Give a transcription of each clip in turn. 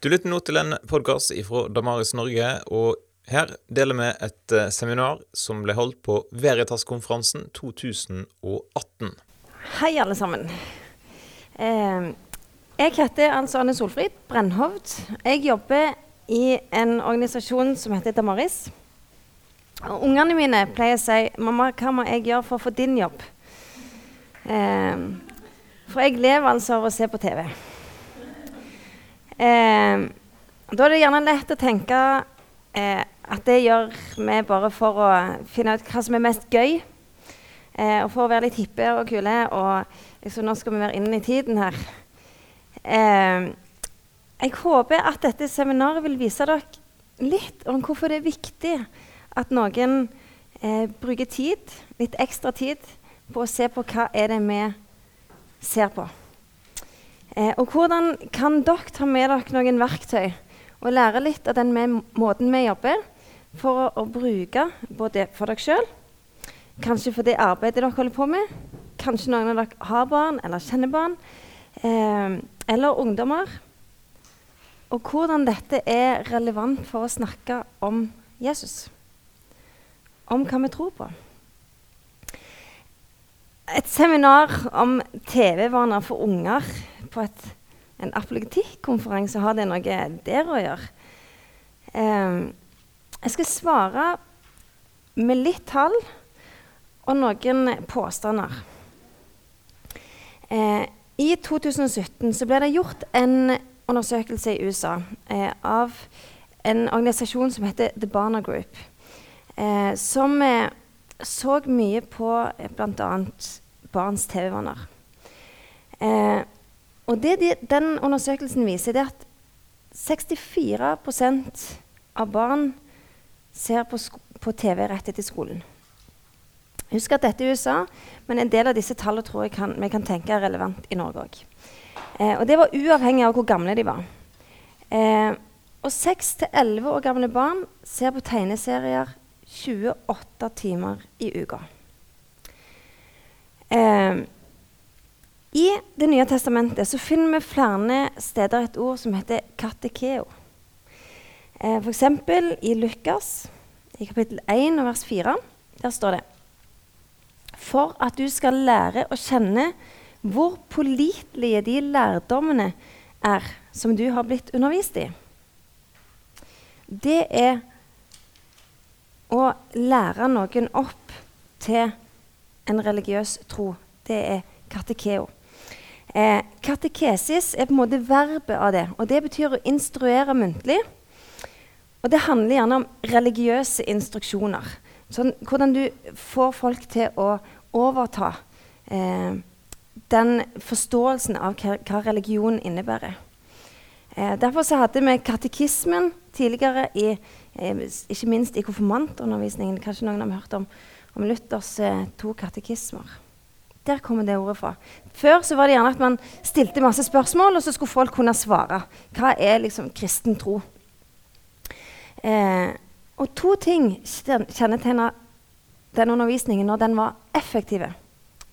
Du lytter nå til en podkast fra Damaris Norge, og her deler vi et eh, seminar som ble holdt på Veritas-konferansen 2018. Hei, alle sammen. Jeg heter altså Anne Solfrid Brennhovd. Jeg jobber i en organisasjon som heter Damaris. Og ungene mine pleier å si 'Mamma, hva må jeg gjøre for å få din jobb?' Eh, for jeg lever altså av å se på TV. Eh, da er det gjerne lett å tenke eh, at det gjør vi bare for å finne ut hva som er mest gøy. Eh, og for å være litt hippe og kule. Og liksom, nå skal vi være inne i tiden her. Eh, jeg håper at dette seminaret vil vise dere litt om hvorfor det er viktig at noen eh, bruker tid, litt ekstra tid, på å se på hva er det vi ser på. Eh, og hvordan kan dere ta med dere noen verktøy og lære litt av den med, måten vi jobber, for å, å, bruke både for dere sjøl, kanskje for det arbeidet dere holder på med, kanskje noen av dere har barn eller kjenner barn, eh, eller ungdommer. Og hvordan dette er relevant for å snakke om Jesus. Om hva vi tror på. Et seminar om TV-vaner for unger på et, en apologetikkonferanse, har det noe der å gjøre? Um, jeg skal svare med litt tall og noen påstander. Eh, I 2017 så ble det gjort en undersøkelse i USA eh, av en organisasjon som heter The Barna Group, eh, som eh, så mye på eh, bl.a. barns TV-vaner. Og det de, den undersøkelsen viser, er at 64% av barn ser på, på TV rett etter skolen. Husk at dette er USA, men en del av disse tallene tror jeg kan, vi kan tenke er relevant i Norge òg. Eh, og det var uavhengig av hvor gamle de var. Eh, og 6-11 år gamle barn ser på tegneserier 28 timer i uka. Eh, i Det nye testamentet så finner vi flere steder et ord som heter katekeo. Eh, F.eks. i Lukas, i kapittel 1 og vers 4. Der står det For at du skal lære å kjenne hvor pålitelige de lærdommene er som du har blitt undervist i. Det er å lære noen opp til en religiøs tro. Det er katekeo. Eh, katekesis er på en måte verbet av det, og det betyr å instruere muntlig. Og det handler gjerne om religiøse instruksjoner. Sånn, hvordan du får folk til å overta eh, den forståelsen av hva, religion innebærer. Eh, derfor hadde vi katekismen tidligere, i, eh, ikke minst i konfirmantundervisningen. Kanskje noen har hørt om, om Luthers eh, to katekismer. Der kommer det ordet fra. Før så var det gjerne at man stilte masse spørsmål, og så skulle folk kunne svare. Hva er liksom kristen tro? Eh, og to ting kjennetegna den undervisningen når den var effektiv.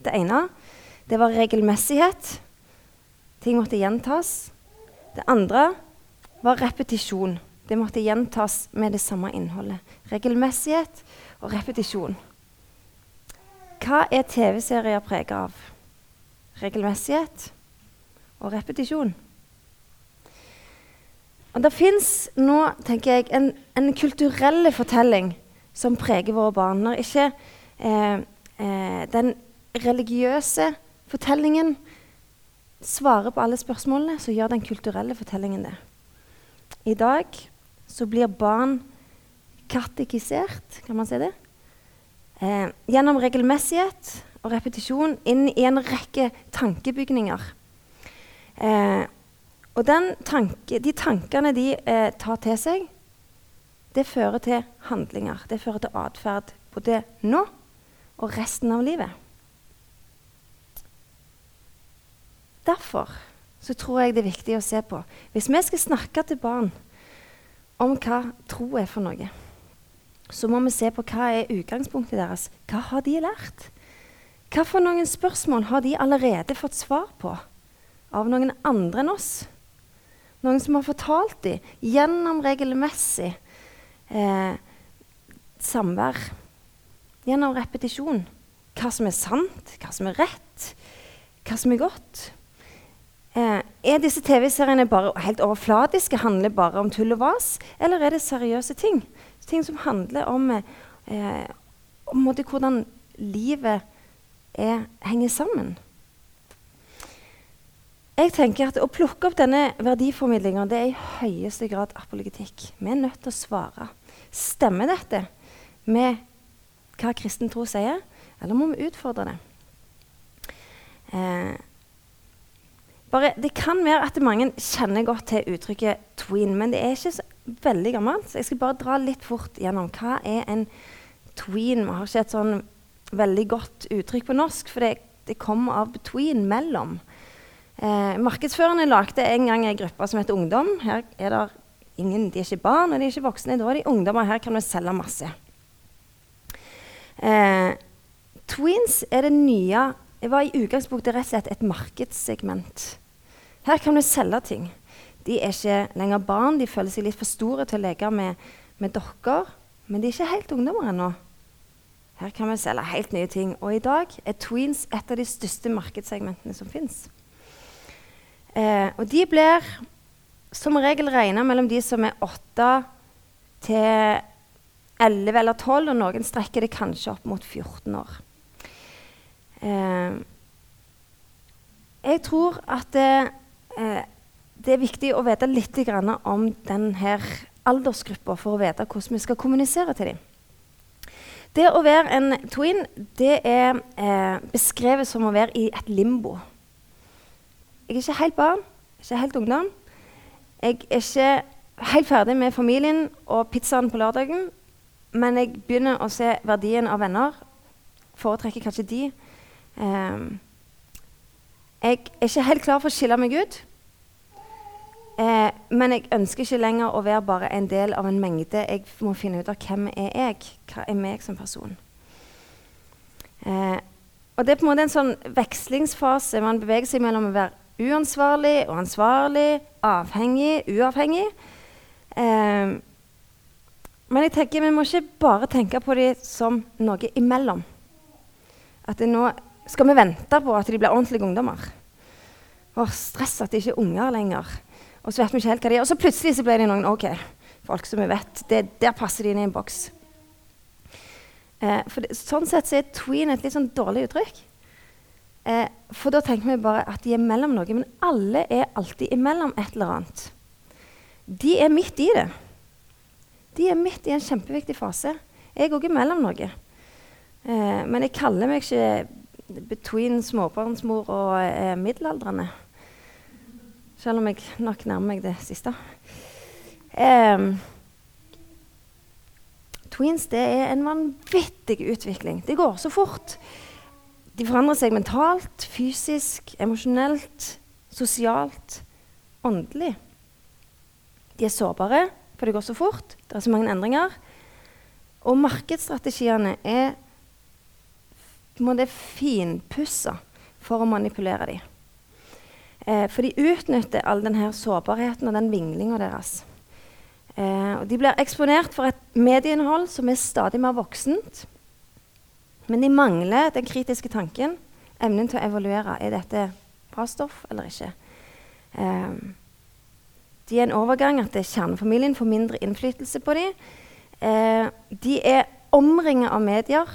Det ene det var regelmessighet. Ting måtte gjentas. Det andre var repetisjon. Det måtte gjentas med det samme innholdet. Regelmessighet og repetisjon. Hva er TV-serier prega av? Regelmessighet og repetisjon. Og Det fins nå tenker jeg, en, en kulturell fortelling som preger våre barn. Når ikke eh, eh, den religiøse fortellingen svarer på alle spørsmålene, så gjør den kulturelle fortellingen det. I dag så blir barn katekisert, kan man si det? Eh, gjennom regelmessighet og repetisjon inn i en rekke tankebygninger. Eh, og tanke, de tankene de eh, tar til seg, det fører til handlinger. Det fører til atferd både nå og resten av livet. Derfor så tror jeg det er viktig å se på Hvis vi skal snakke til barn om hva tro er for noe så må vi se på hva er utgangspunktet deres. Hva har de lært? Hva for noen spørsmål har de allerede fått svar på av noen andre enn oss? Noen som har fortalt dem gjennom regelmessig eh, samvær. Gjennom repetisjon. Hva som er sant, hva som er rett, hva som er godt. Eh, er disse TV-seriene bare helt overflatiske, handler bare om tull og vas? Eller er det seriøse ting? Ting som handler om, eh, om hvordan livet er, henger sammen? Jeg tenker at Å plukke opp denne verdiformidlinga er i høyeste grad apologetikk. Vi er nødt til å svare. Stemmer dette med hva kristen tro sier, eller må vi utfordre det? Eh, bare, det kan være at mange kjenner godt til uttrykket 'tween', men det er ikke så veldig gammelt. Så jeg skal bare dra litt fort gjennom. Hva er en tween? Vi har ikke et sånn veldig godt uttrykk på norsk, for det, det kommer av 'between', mellom. Eh, markedsførerne lagde en gang en gruppe som heter Ungdom. Her er det ingen, De er ikke barn og de er ikke voksne. Da er de ungdommer. Her kan vi selge masse. Eh, tweens er det nye Det var i utgangspunktet rett og slett et markedssegment. Her kan du selge ting. De er ikke lenger barn. De føler seg litt for store til å leke med, med dokker. Men de er ikke helt ungdommer ennå. Her kan vi selge helt nye ting. Og i dag er tweens et av de største markedssegmentene som fins. Eh, og de blir som regel regna mellom de som er åtte til 11 eller 12, og noen strekker det kanskje opp mot 14 år. Eh, jeg tror at eh, det, er viktig å vite litt om denne aldersgruppa for å vite hvordan vi skal kommunisere til dem. Det å være en twin det er eh, beskrevet som å være i et limbo. Jeg er ikke helt barn, ikke helt ungdom. Jeg er ikke helt ferdig med familien og pizzaen på lørdagen. Men jeg begynner å se verdien av venner. Foretrekker kanskje de. Eh, jeg er ikke helt klar for å skille meg ut. Eh, men jeg ønsker ikke lenger å være bare en del av en mengde. Jeg må finne ut av hvem er jeg Hva er meg som person? Eh, og Det er på en måte en sånn vekslingsfase. Man beveger seg mellom å være Uansvarlig og ansvarlig, avhengig, uavhengig. Eh, men jeg tenker vi må ikke bare tenke på dem som noe imellom. At nå skal vi vente på at de blir ordentlige ungdommer. Og stress at de ikke er unger lenger. Og så vet vi ikke helt hva de er. Og så plutselig så ble de noen ok, folk som vi vet. Det, der passer de inn i en boks. Eh, for det, sånn sett så er tween et litt sånn dårlig uttrykk. Eh, for da tenker vi bare at de er mellom noe. Men alle er alltid imellom et eller annet. De er midt i det. De er midt i en kjempeviktig fase. Jeg òg er mellom noe. Eh, men jeg kaller meg ikke between småbarnsmor og eh, middelaldrende. Selv om jeg nok nærmer meg det siste. Um, tweens det er en vanvittig utvikling. Det går så fort. De forandrer seg mentalt, fysisk, emosjonelt, sosialt, åndelig. De er sårbare, for det går så fort. Det er så mange endringer. Og markedsstrategiene er finpussa for å manipulere dem. Eh, for de utnytter all denne sårbarheten og den vinglinga deres. Eh, og de blir eksponert for et medieinnhold som er stadig mer voksent men de mangler den kritiske tanken, evnen til å evaluere. Er dette bra stoff eller ikke? Eh, de er en overgang at kjernefamilien får mindre innflytelse på dem. Eh, de er omringet av medier.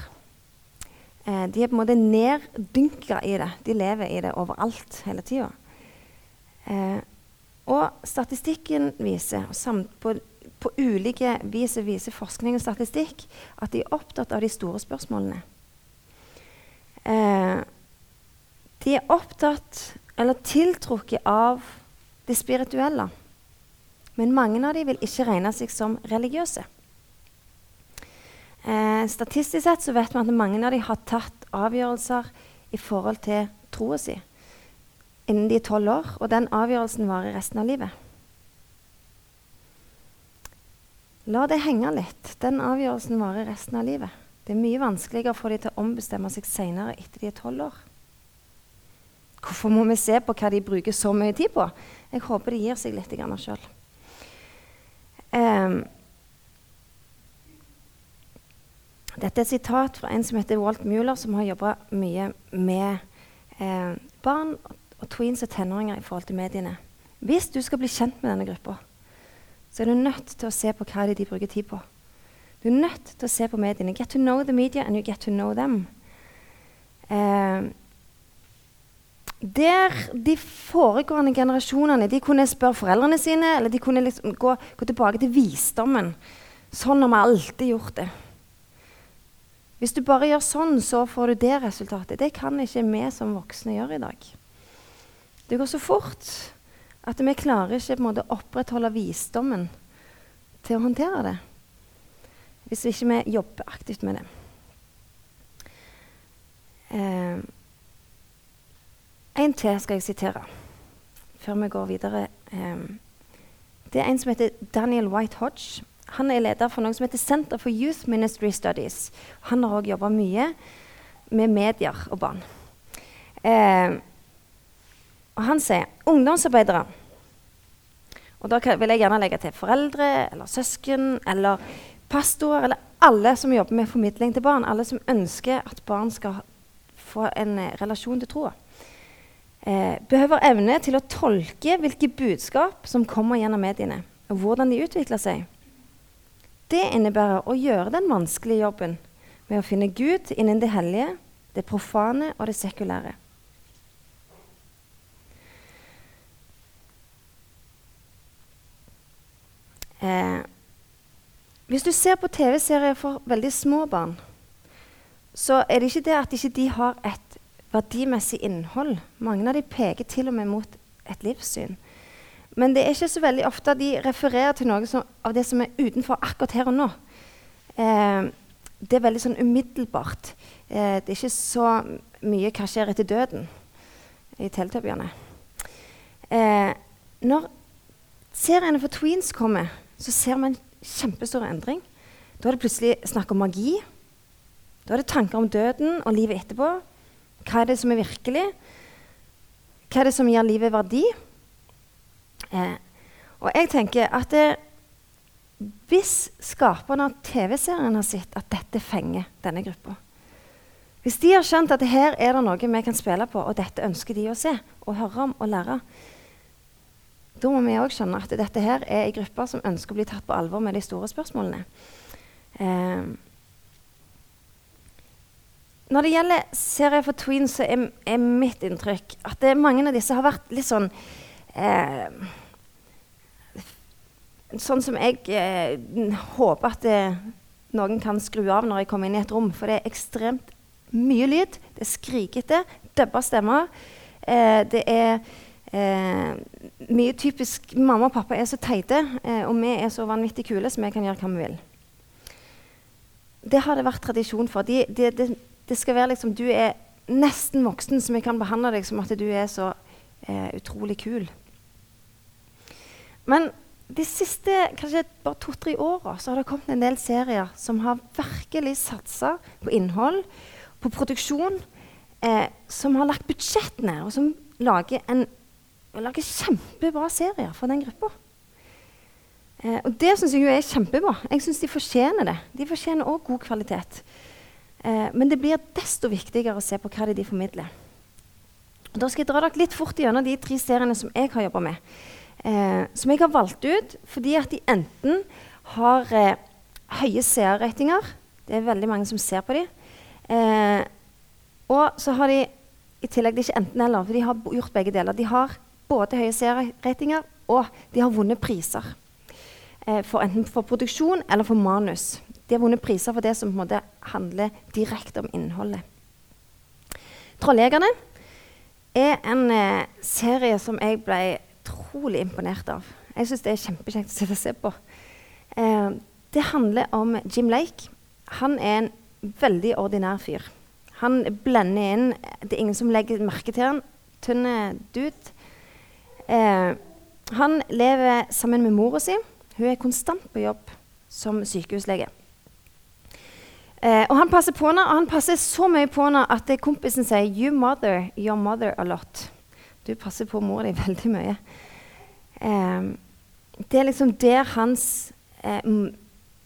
Eh, de er på en måte neddynka i det. De lever i det overalt hele tida. Uh, og statistikken viser, samt på, på ulike vis viser forskning og statistikk, at de er opptatt av de store spørsmålene. Eh, de er opptatt eller tiltrukket av det spirituelle. Men mange av dem vil ikke regne seg som religiøse. Eh, statistisk sett så vet vi at mange av dem har tatt avgjørelser i forhold til troa si innen de er tolv år, og den avgjørelsen varer resten av livet. La det henge litt. Den avgjørelsen varer resten av livet. Det er mye vanskeligere å få dem til å ombestemme seg senere etter de er tolv år. Hvorfor må vi se på hva de bruker så mye tid på? Jeg håper de gir seg litt sjøl. Um, dette er et sitat fra en som heter Walt Mueller, som har jobba mye med eh, barn og, og tweens og tenåringer i forhold til mediene. Hvis du skal bli kjent med denne gruppa, så er du nødt til å se på hva de bruker tid på. Du er nødt til å se på mediene. Get to know the media and you get to know them. Eh, der de foregående generasjonene de kunne spørre foreldrene sine, eller de kunne liksom gå, gå tilbake til visdommen. Sånn har vi alltid gjort det. Hvis du bare gjør sånn, så får du det resultatet. Det kan ikke vi som voksne gjøre i dag. Det går så fort at vi klarer ikke å opprettholde visdommen til å håndtere det. Hvis vi ikke jobber aktivt med det. Eh, en til skal jeg sitere før vi går videre. Eh, det er en som heter Daniel White Hodge. Han er leder for noe som heter Center for Youth Ministry Studies. Han har òg jobba mye med medier og barn. Um, og han sier ungdomsarbeidere Og da vil jeg gjerne legge til foreldre eller søsken eller pastorer eller alle som jobber med formidling til barn. Alle som ønsker at barn skal få en eh, relasjon til troa eh, behøver evne til å tolke hvilke budskap som kommer gjennom mediene, og hvordan de utvikler seg. Det innebærer å gjøre den vanskelige jobben med å finne Gud innen det hellige, det profane og det sekulære. Eh, hvis du ser på TV-serier for veldig små barn, så er det ikke det at ikke de har et verdimessig innhold. Mange av de peker til og med mot et livssyn. Men det er ikke så veldig ofte de refererer til noe som, av det som er utenfor akkurat her og nå. Eh, det er veldig sånn umiddelbart. Eh, det er ikke så mye 'hva skjer etter døden' i Teletubbyene. Eh, når seriene for tweens kommer, så ser vi en kjempestor endring. Da er det plutselig snakk om magi. Da er det tanker om døden og livet etterpå. Hva er det som er virkelig? Hva er det som gir livet verdi? Eh, og jeg tenker at det, hvis skaperne av TV-serien har sett at dette fenger denne gruppa Hvis de har skjønt at her er det noe vi kan spille på, og dette ønsker de å se og høre om og lære, da må vi òg skjønne at dette her er ei gruppe som ønsker å bli tatt på alvor med de store spørsmålene. Eh, når det gjelder serier for tweens, så er, er, mitt inntrykk at mange av disse har vært litt sånn eh, Sånn som jeg eh, håper at det, noen kan skru av når jeg kommer inn i et rom. For det er ekstremt mye lyd. Det er skrikete, dubba stemmer. Eh, det er eh, mye typisk Mamma og pappa er så teite, eh, og vi er så vanvittig kule, så vi kan gjøre hva vi vil. Det har det vært tradisjon for. De, de, de, det skal være liksom Du er nesten voksen, så vi kan behandle deg som at du er så eh, utrolig kul. Men de siste kanskje bare to-tre åra har det kommet en del serier som har virkelig satsa på innhold, på produksjon, eh, som har lagt budsjettene, og som lager, en, lager kjempebra serier for den gruppa. Eh, og det syns jeg jo er kjempebra. Jeg syns de fortjener det. De fortjener òg god kvalitet. Eh, men det blir desto viktigere å se på hva det er de formidler. Da skal jeg dra dere litt fort gjennom de tre seriene som jeg har jobba med. Eh, som jeg har valgt ut fordi at de enten har eh, høye seerratinger Det er veldig mange som ser på dem. Eh, og så har de i tillegg det er ikke enten-eller, for de har gjort begge deler. De har både høye seerratinger og de har vunnet priser. Eh, for enten for produksjon eller for manus. De har vunnet priser for det som på en måte handler direkte om innholdet. 'Trolljegerne' er en eh, serie som jeg ble utrolig imponert av. Jeg syns det er kjempekjekt å se på. Eh, det handler om Jim Lake. Han er en veldig ordinær fyr. Han blender inn Det er ingen som legger merke til han. Tynne dude. Eh, han lever sammen med mora si. Hun er konstant på jobb som sykehuslege. Eh, og han passer på henne, og han passer så mye på henne at kompisen sier 'You mother your mother a lot'. Du passer på mora di veldig mye. Eh, det er liksom der hans eh,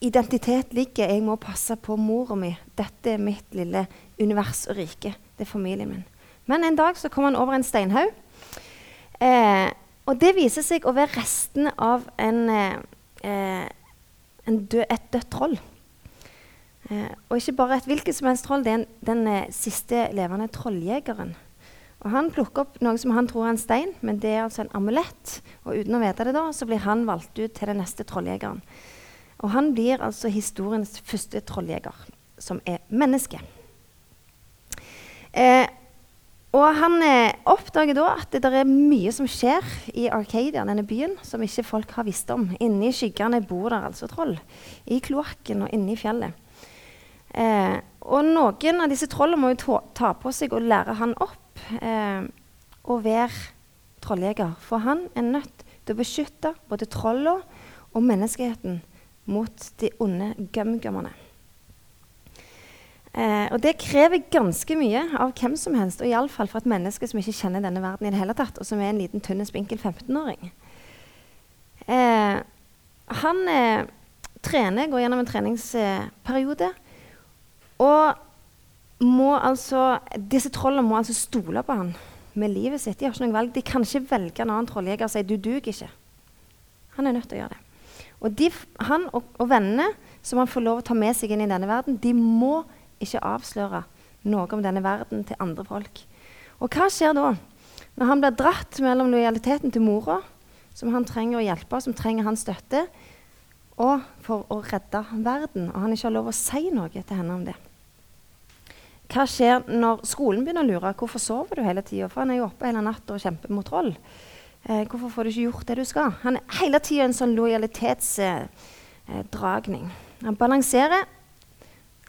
identitet ligger. Jeg må passe på mora mi. Dette er mitt lille univers og rike. Det er familien min. Men en dag så kom han over en steinhaug. Eh, og det viser seg å være restene av en, eh, eh en død, et dødt troll. Eh, og ikke bare et hvilket som helst troll, det er en, den eh, siste levende trolljegeren. Og Han plukker opp noe som han tror er en stein, men det er altså en amulett. Og uten å vite det da, så blir han valgt ut til den neste trolljegeren. Og han blir altså historiens første trolljeger, som er menneske. Eh, og han eh, oppdager da at det er mye som skjer i Arcadia, denne byen, som ikke folk har visst om. Inni skyggene bor der altså troll. I kloakken og inne i fjellet. Eh, og noen av disse trollene må jo ta på seg og lære han opp eh, å være trolljeger. For han er nødt til å beskytte både trollene og menneskeheten mot de onde gumgummene. Eh, og det krever ganske mye av hvem som helst, og iallfall for et menneske som ikke kjenner denne verden i det hele tatt, og som er en liten, tynn, spinkel 15-åring. Eh, han eh, trener, går gjennom en treningsperiode, og må altså Disse trollene må altså stole på han med livet sitt. De har ikke noe valg. De kan ikke velge en annen trolljeger og si 'du duger ikke'. Han er nødt til å gjøre det. Og de, han og, og vennene som han får lov å ta med seg inn i denne verden, de må ikke avsløre noe om denne verden til andre folk. Og hva skjer da? Når han blir dratt mellom lojaliteten til mora, som han trenger å hjelpe, som trenger hans støtte, og for å redde verden, og han ikke har lov å si noe til henne om det. Hva skjer når skolen begynner å lure? Hvorfor sover du hele tida? For han er jo oppe hele natta og kjemper mot troll. Eh, hvorfor får du ikke gjort det du skal? Han er hele tida en sånn lojalitetsdragning. Eh, han balanserer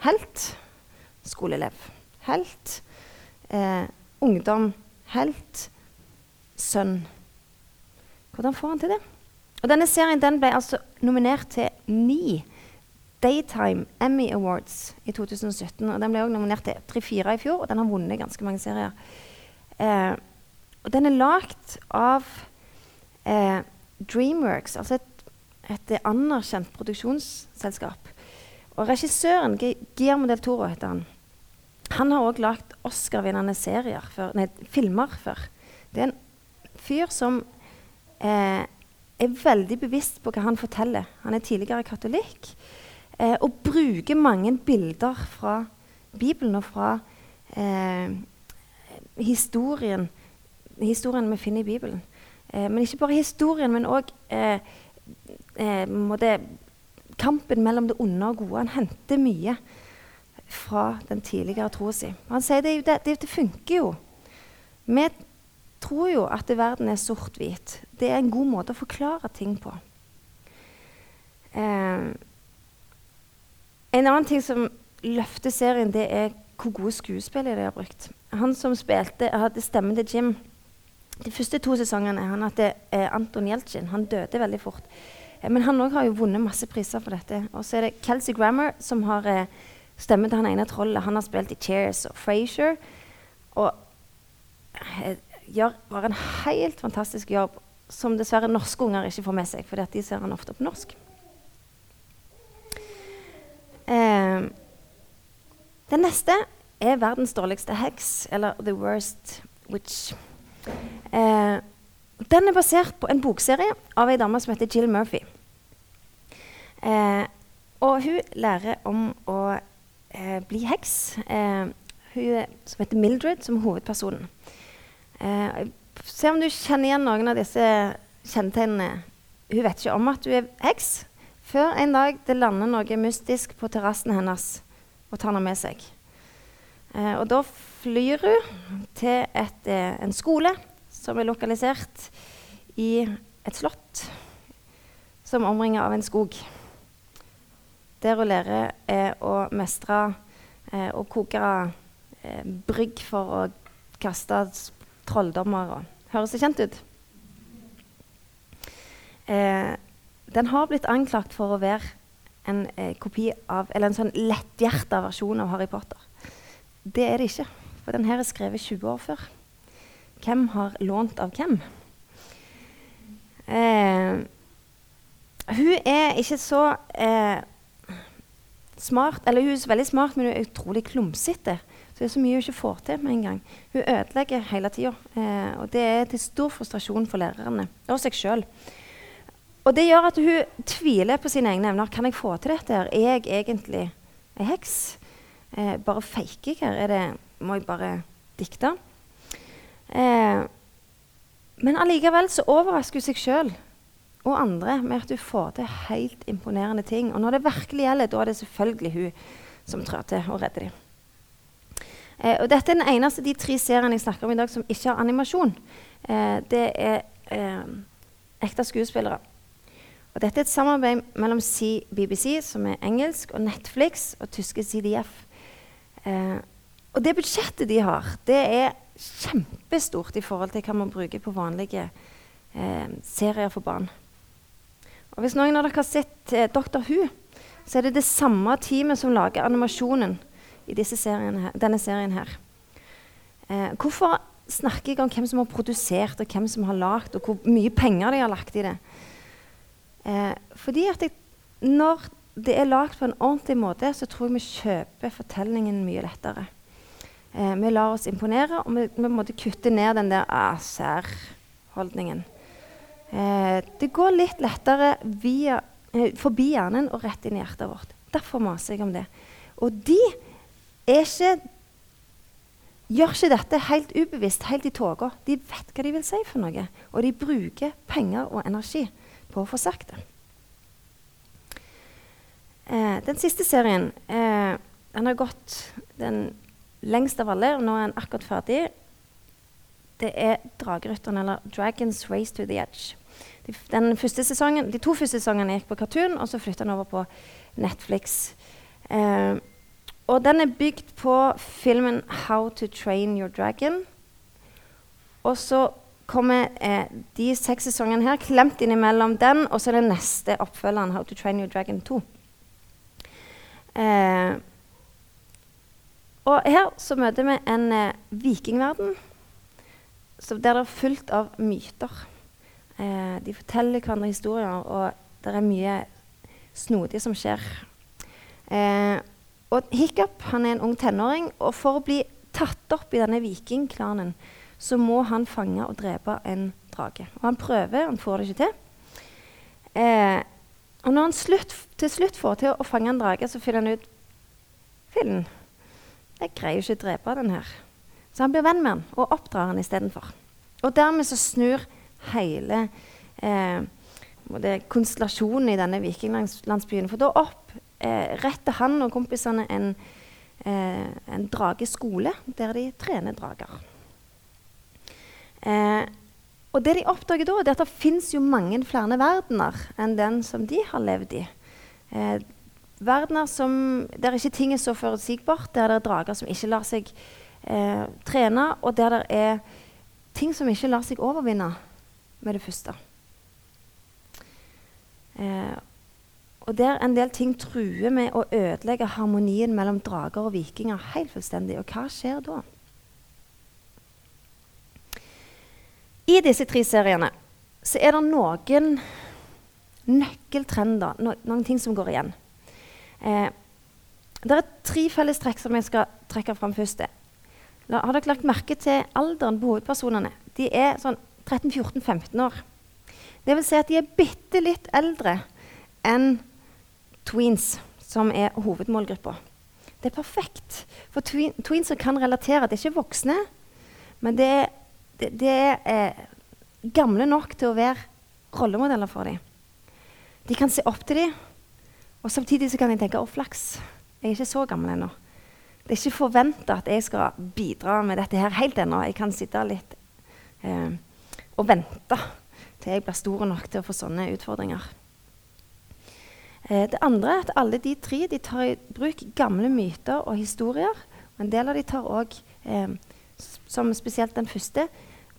helt skoleelev. Helt. Eh, ungdom. Helt. Sønn. Hvordan får han til det? Og Denne serien den ble altså nominert til ni Daytime Emmy Awards i 2017. og Den ble også nominert til tre-fire i fjor, og den har vunnet ganske mange serier. Eh, og Den er lagd av eh, Dreamworks, altså et, et anerkjent produksjonsselskap. Og Regissøren, Guillermo del Toro, heter han. Han har òg lagd Oscar-vinnende filmer før. Det er en fyr som eh, er veldig bevisst på hva han forteller. Han er tidligere katolikk eh, og bruker mange bilder fra Bibelen og fra eh, historien, historien vi finner i Bibelen. Eh, men ikke bare historien, men òg eh, eh, kampen mellom det onde og gode. Han henter mye fra den tidligere troa si. Han sier det, det, det, det funker jo. Vi tror jo at verden er sort-hvit. Det er en god måte å forklare ting på. Eh, en annen ting som løfter serien, det er hvor gode skuespillere de har brukt. Han som spilte, hadde stemmen til Jim de første to sesongene han hadde eh, Anton Jeltsin. Han døde veldig fort. Eh, men han òg har jo vunnet masse priser for dette. Og så er det Kelsey Grammer som har eh, stemmen til han ene trollet. Han har spilt i Cheers og Frasier. Og eh, gjør bare en helt fantastisk jobb som dessverre norske unger ikke får med seg, for de ser han ofte på norsk. Eh, den neste er verdens dårligste heks, eller The Worst Witch. Eh, den er basert på en bokserie av ei dame som heter Jill Murphy. Eh, og hun lærer om å eh, bli heks. Eh, hun som heter Mildred, som hovedpersonen. Eh, se om du kjenner igjen noen av disse kjennetegnene. Hun vet ikke om at hun er heks, før en dag det lander noe mystisk på terrassen hennes og tar henne med seg. Eh, og da flyr hun til et, eh, en skole som er lokalisert i et slott som omringer av en skog. Der hun lærer er å mestre eh, og koke eh, brygg for å kaste trolldommer. Høres det kjent ut? Eh, den har blitt anklagt for å være en eh, kopi av, eller en sånn letthjerta versjon av Harry Potter. Det er det ikke, for den her er skrevet 20 år før. Hvem har lånt av hvem? Eh, hun er ikke så eh, smart, eller hun er veldig smart, men hun er utrolig klumsete. Så det er så mye hun ikke får til med en gang. Hun ødelegger hele tida. Eh, og det er til stor frustrasjon for lærerne og seg sjøl. Og det gjør at hun tviler på sine egne evner. Kan jeg få til dette? her? Er jeg egentlig ei heks? Eh, bare faker jeg her? Det, må jeg bare dikte? Eh, men allikevel så overrasker hun seg sjøl og andre med at hun får til helt imponerende ting. Og når det virkelig gjelder, da er det selvfølgelig hun som trår til og redder dem. Eh, og dette er den eneste av de tre seriene jeg snakker om i dag som ikke har animasjon. Eh, det er eh, ekte skuespillere. Og dette er et samarbeid mellom C BBC, som er engelsk, og Netflix og tyske CDF. Eh, og det budsjettet de har, det er kjempestort i forhold til hva man bruker på vanlige eh, serier for barn. Og Hvis noen av dere har sett eh, Dr. Who, så er det det samme teamet som lager animasjonen i seriene, denne serien her. Eh, hvorfor snakker jeg om hvem som har produsert, og hvem som har lagd, og hvor mye penger de har lagt i det? Eh, fordi at jeg, når det er lagd på en ordentlig måte, så tror jeg vi kjøper fortellingen mye lettere. Eh, vi lar oss imponere, og vi, vi måtte kutte ned den der ah, særholdningen. Eh, det går litt lettere via, eh, forbi hjernen og rett inn i hjertet vårt. Derfor maser jeg om det. Og de ikke, gjør ikke dette helt ubevisst, helt i tåka. De vet hva de vil si for noe, og de bruker penger og energi på å få sagt det. Eh, den siste serien eh, den har gått den lengst av alle, nå er den akkurat ferdig det er Dragerytteren, eller Dragons Race to the Edge. De, sesongen, de to første sesongene gikk på Cartoon, og så flytta den over på Netflix. Eh, og den er bygd på filmen 'How to Train Your Dragon'. Og så kommer eh, de seks sesongene her klemt innimellom den, og så er det neste oppfølgeren, 'How to Train Your Dragon 2'. Eh, og her så møter vi en eh, vikingverden så der det er fullt av myter. Eh, de forteller hverandre historier, og det er mye snodig som skjer. Eh, og Hiccup han er en ung tenåring, og for å bli tatt opp i denne vikingklanen så må han fange og drepe en drage. Og han prøver, han får det ikke til. Eh, og når han slutt, til slutt får til å fange en drage, så finner han ut Fillen, jeg greier ikke å drepe den her. Så han blir venn med han og oppdrar han istedenfor. Og dermed så snur hele eh, konstellasjonen i denne vikinglandsbyen. For da oppretter eh, han og kompisene en, eh, en drageskole der de trener drager. Eh, og det de oppdager da, er at det fins mange flere verdener enn den som de har levd i. Eh, verdener som, der ikke ting er så forutsigbart, der det er drager som ikke lar seg eh, trene, og der det er ting som ikke lar seg overvinne med det første. Eh, og der en del ting truer med å ødelegge harmonien mellom drager og vikinger helt fullstendig. Og hva skjer da? I disse tre seriene så er det noen nøkkeltrender, no, noen ting som går igjen. Eh, det er tre fellestrekk som jeg skal trekke fram først. Har dere lagt merke til alderen på hovedpersonene? De er sånn 13-14-15 år. Det vil si at de er bitte litt eldre enn tweens, som er hovedmålgruppa. Det er perfekt. For tween, tweens kan relatere. Det er ikke voksne, men det, det, det er eh, gamle nok til å være rollemodeller for dem. De kan se opp til dem, og samtidig kan de tenke 'Å, flaks. Jeg er ikke så gammel ennå'. Det er ikke forventa at jeg skal bidra med dette her helt ennå. Jeg kan sitte litt eh, og vente til jeg blir stor nok til å få sånne utfordringer. Eh, det andre er at alle de tre de tar i bruk gamle myter og historier. Og en del av de tar også, eh, som spesielt den første,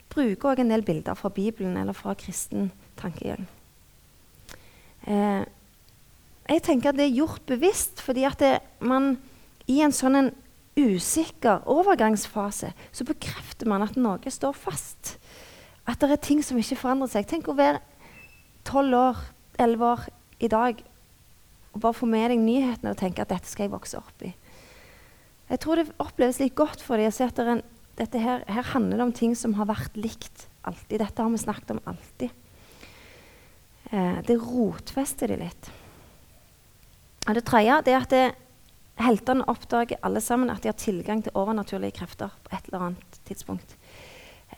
bruker også en del bilder fra Bibelen eller fra kristen tankegang. Eh, jeg tenker at det er gjort bevisst fordi at det, man i en sånn en usikker overgangsfase så bekrefter man at noe står fast. At det er ting som ikke forandrer seg. Tenk å være tolv år, elleve år i dag og bare få med deg nyhetene og tenke at dette skal jeg vokse opp i. Jeg tror det oppleves litt godt for dem å se at det en, dette her, her handler om ting som har vært likt alltid. Dette har vi snakket om alltid. Eh, det rotfester de litt. Og det tredje er at det, heltene oppdager alle sammen at de har tilgang til overnaturlige krefter på et eller annet tidspunkt.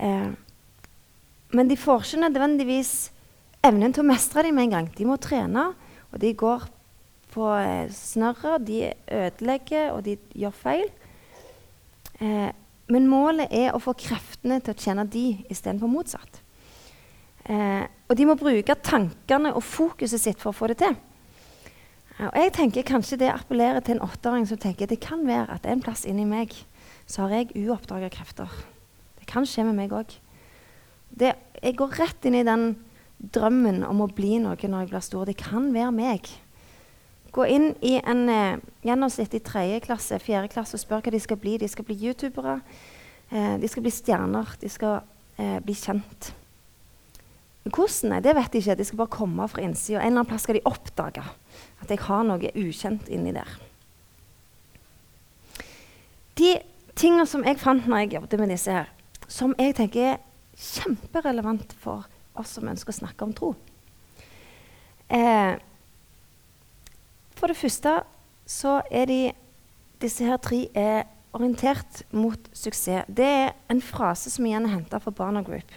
Eh, men de får ikke nødvendigvis evnen til å mestre dem med en gang. De må trene, og de går på eh, snørret, de ødelegger, og de gjør feil. Eh, men målet er å få kreftene til å tjene de istedenfor motsatt. Eh, og de må bruke tankene og fokuset sitt for å få det til. Og jeg tenker Kanskje det appellerer til en åtteåring som tenker det kan være at en plass inni meg så har jeg uoppdaga krefter. Det kan skje med meg òg. Jeg går rett inn i den drømmen om å bli noe når jeg blir stor. Det kan være meg. Gå inn i en eh, gjennomsnitt i tredje klasse, fjerde klasse og spør hva de skal bli. De skal bli youtubere. Eh, de skal bli stjerner. De skal eh, bli kjent. Hvordan? Det vet de ikke. De skal bare komme fra innsida. En eller annen plass skal de oppdage at jeg har noe ukjent inni der. De tingene som jeg fant når jeg jobbet med disse her, som jeg tenker er kjemperelevant for oss som ønsker å snakke om tro eh, For det første så er de, disse her tre er orientert mot suksess. Det er en frase som igjen er henta fra Barna Group.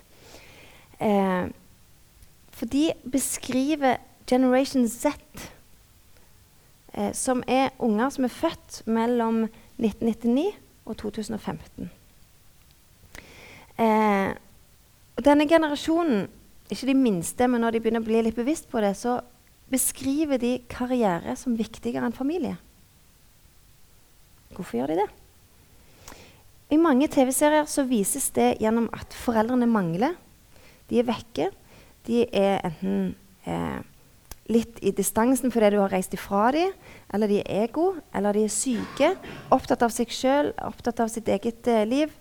Eh, for de beskriver Generation Z, eh, som er unger som er født mellom 1999 og 2015. Eh, denne generasjonen, ikke de minste, men når de begynner å bli litt bevisst på det, så beskriver de karriere som viktigere enn familie. Hvorfor gjør de det? I mange TV-serier så vises det gjennom at foreldrene mangler. De er vekke. De er enten eh, litt i distansen fordi du har reist ifra dem, eller de er ego, eller de er syke, opptatt av seg sjøl, opptatt av sitt eget eh, liv.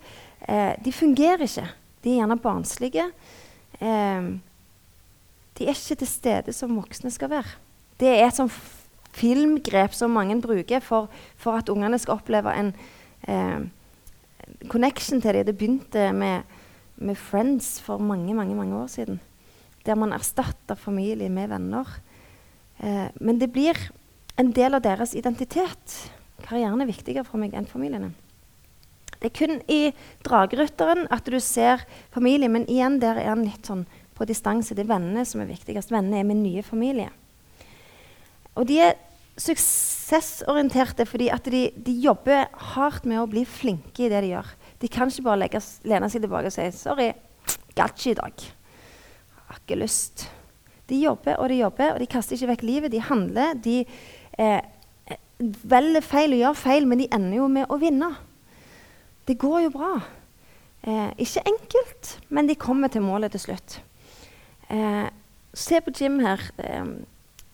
Eh, de fungerer ikke. De er gjerne barnslige. Eh, de er ikke til stede som voksne skal være. Det er et sånt filmgrep som mange bruker for, for at ungene skal oppleve en eh, connection til dem. Det begynte med, med Friends for mange, mange, mange år siden der man erstatter familie med venner. Eh, men det blir en del av deres identitet. Karrieren er viktigere for meg enn familiene. Det er kun i Dragrytteren at du ser familie, men igjen der er han litt sånn på distanse. Det er vennene som er viktigst. Vennene er min nye familie. Og de er suksessorienterte fordi at de, de, jobber hardt med å bli flinke i det de gjør. De kan ikke bare legge, lene seg tilbake og si 'sorry, gadd ikke i dag' ikke lyst. De jobber og de jobber, og de kaster ikke vekk livet. De handler. De eh, velger feil og gjør feil, men de ender jo med å vinne. Det går jo bra. Eh, ikke enkelt, men de kommer til målet til slutt. Eh, se på Jim her. Eh,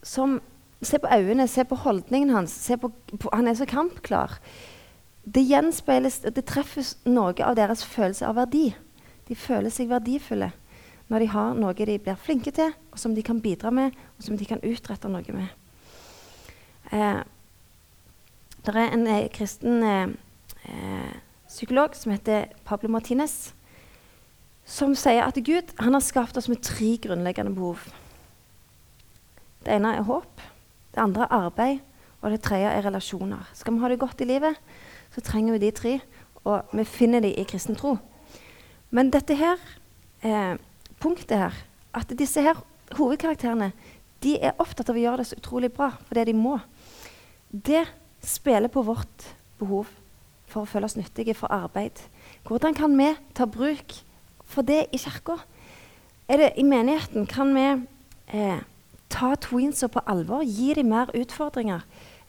som, se på øynene, se på holdningen hans. På, på, han er så kampklar. Det gjenspeiles, det treffes noe av deres følelse av verdi. De føler seg verdifulle når de har noe de blir flinke til, og som de kan bidra med, og som de kan utrette noe med. Eh, det er en eh, kristen eh, eh, psykolog som heter Pablo Martinez, som sier at Gud har skapt oss med tre grunnleggende behov. Det ene er håp, det andre er arbeid, og det tredje er relasjoner. Skal vi ha det godt i livet, så trenger vi de tre, og vi finner de i kristen tro. Men dette her eh, punktet her. At disse her hovedkarakterene de er opptatt av å gjøre det så utrolig bra for det de må. Det spiller på vårt behov for å føle oss nyttige for arbeid. Hvordan kan vi ta bruk for det i kirka? I menigheten? Kan vi eh, ta tweensa på alvor? Gi dem mer utfordringer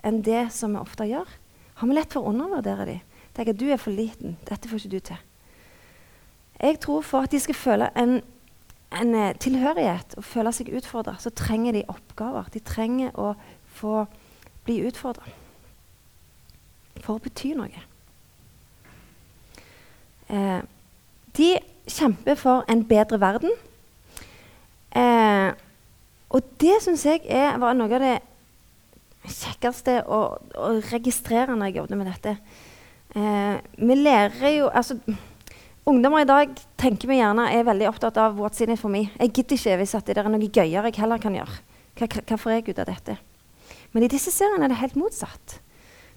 enn det som vi ofte gjør? Har vi lett for å undervurdere dem? Tenk at du er for liten. Dette får ikke du til. Jeg tror for at de skal føle en en eh, tilhørighet og føle seg utfordra, så trenger de oppgaver. De trenger å få bli utfordra. For å bety noe. Eh, de kjemper for en bedre verden. Eh, og det syns jeg er, var noe av det kjekkeste å, å, registrere når jeg jobbet med dette. Eh, vi lærer jo altså, Ungdommer i dag tenker vi gjerne er veldig opptatt av 'what's in it for me'. Jeg gidder ikke hvis det er noe gøyere jeg heller kan gjøre. Hva får jeg ut av dette? Men i disse seriene er det helt motsatt.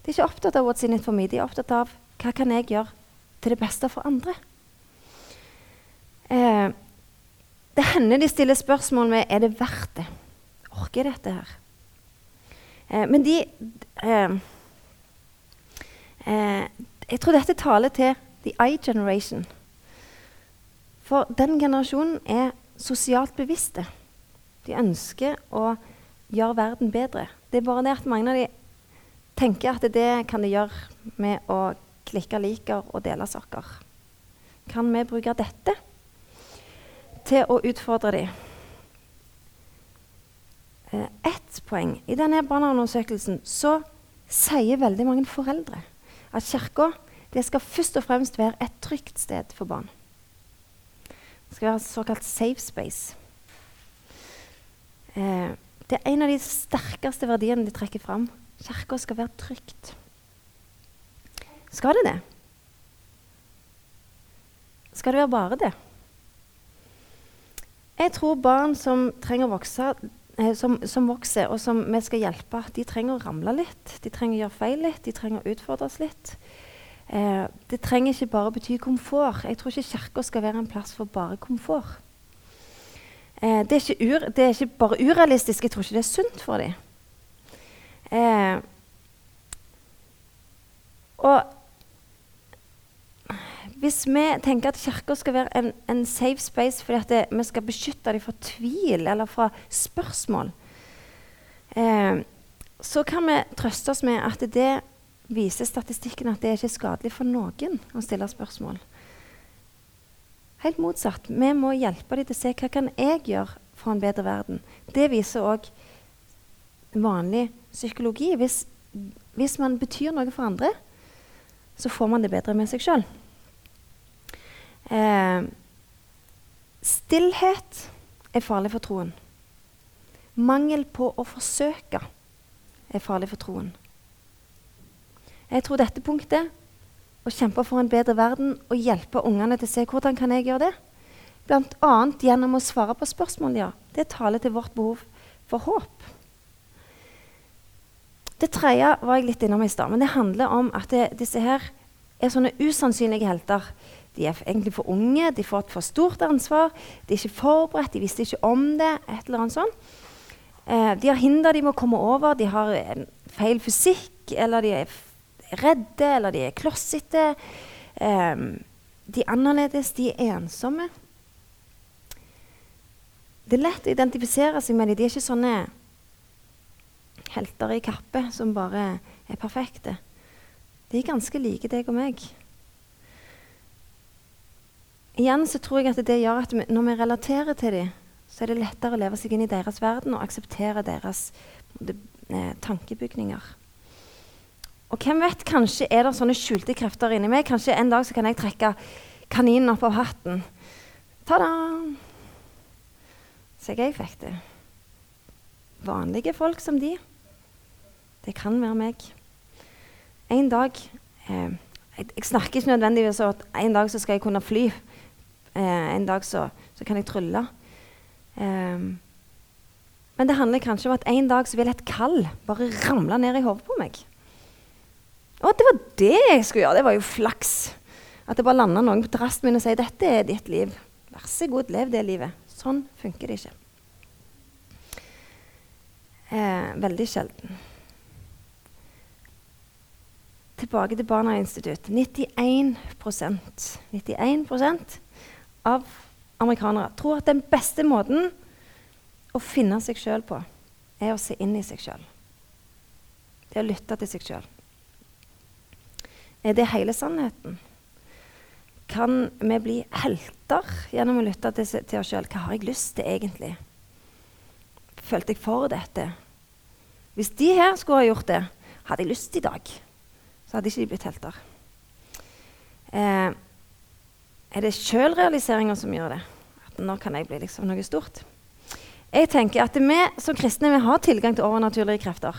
De er ikke opptatt av 'what's in it for me'. De er opptatt av hva kan jeg gjøre til det beste for andre. Eh, det hender de stiller spørsmål med er det verdt det. Orker jeg dette her? Eh, men de eh, eh, Jeg tror dette taler til the I generation. For den generasjonen er sosialt bevisste. De ønsker å gjøre verden bedre. Det er bare det at mange av de tenker at det kan de gjøre med å klikke liker og dele saker. Kan vi bruke dette til å utfordre dem? Eh, ett poeng. I denne barneundersøkelsen så sier veldig mange foreldre at Kirka skal først og fremst være et trygt sted for barn. Det skal være en såkalt safe space. Eh, det er en av de sterkeste verdiene de trekker fram. Kirka skal være trygt. Skal det det? Skal det være bare det? Jeg tror barn som trenger å vokse, eh, som, som, vokser, og som vi skal hjelpe, de trenger å ramle litt. De trenger å gjøre feil litt, de trenger å utfordres litt. Eh, det trenger ikke bare bety komfort. Jeg tror ikke Kirka skal være en plass for bare komfort. Eh, det, er ur, det, er ikke bare urealistisk, jeg tror ikke det er sunt for dem. Eh, og hvis vi tenker at Kirka skal være en, en, safe space fordi det, vi skal beskytte dem fra tvil eller fra spørsmål, eh, så kan vi trøste oss med at det viser statistikken at det er ikke skadelig for noen å stille spørsmål. Helt motsatt. Vi må hjelpe dem til å se hva kan jeg gjøre for en bedre verden. Det viser òg vanlig psykologi. Hvis, hvis, man betyr noe for andre, så får man det bedre med seg sjøl. Eh, stillhet er farlig for troen. Mangel på å forsøke er farlig for troen. Jeg tror dette punktet, å kjempe for en bedre verden og hjelpe ungene til å se hvordan kan jeg gjøre det, bl.a. gjennom å svare på spørsmål, ja, det taler til vårt behov for håp. Det tredje var jeg litt innom i stad, men det handler om at det, disse her er sånne usannsynlige helter. De er egentlig for unge, de får et for stort ansvar, de er ikke forberedt, de visste ikke om det. et eller annet sånt. Eh, de har hinder de må komme over, de har feil fysikk, eller de er redde, eller de er klossete. Um, de er annerledes, de er ensomme. Det er lett å identifisere seg med dem. De er ikke sånne helter i kappe som bare er perfekte. De er ganske like deg og meg. Igjen så tror jeg at det gjør at når vi relaterer til dem, så er det lettere å leve seg inn i deres verden og akseptere deres de, eh, tankebygninger. Og hvem vet, kanskje er det sånne skjulte krefter inni meg. Kanskje en dag så kan jeg trekke kaninen opp av hatten. Ta-da! Så jeg fikk det. Vanlige folk som de. Det kan være meg. En dag eh, jeg, jeg, snakker ikke nødvendigvis om at en dag så skal jeg kunne fly. Eh, en dag så, så, kan jeg trylle. Eh, men det handler kanskje om at en dag så vil et kall bare ramle ned i hodet på meg. Å, det var det jeg skulle gjøre! Det var jo flaks. At det bare landa noen på terrassen min og sier 'dette er ditt liv'. Vær så god, lev det livet. Sånn funker det ikke. Eh, veldig sjelden. Tilbake til Barna Institutt. 91%, 91% av amerikanere tror at den beste måten å finne seg sjøl på, er å se inn i seg sjøl. Det er å lytte til seg sjøl. Er det hele sannheten? Kan vi bli helter gjennom å lytte til, til oss sjøl? Hva har jeg lyst til egentlig? Følte jeg for dette? Hvis de her skulle ha gjort det, hadde jeg lyst i dag, så hadde ikke de blitt helter. Eh, er det sjølrealiseringa som gjør det? At nå kan jeg bli liksom noe stort? Jeg tenker at Vi som kristne vi har tilgang til overnaturlige krefter.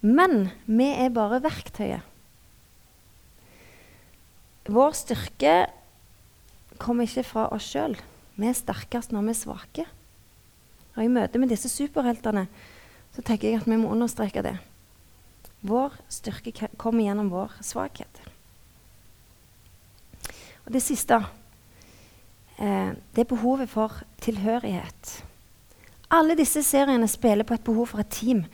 Men vi er bare verktøyet. Vår styrke kommer ikke fra oss sjøl. Vi er sterkest når vi er svake. Og I møte med disse superheltene så tenker jeg at vi må understreke det. Vår styrke kommer gjennom vår svakhet. Og det siste eh, det er behovet for tilhørighet. Alle disse seriene spiller på et behov for et team.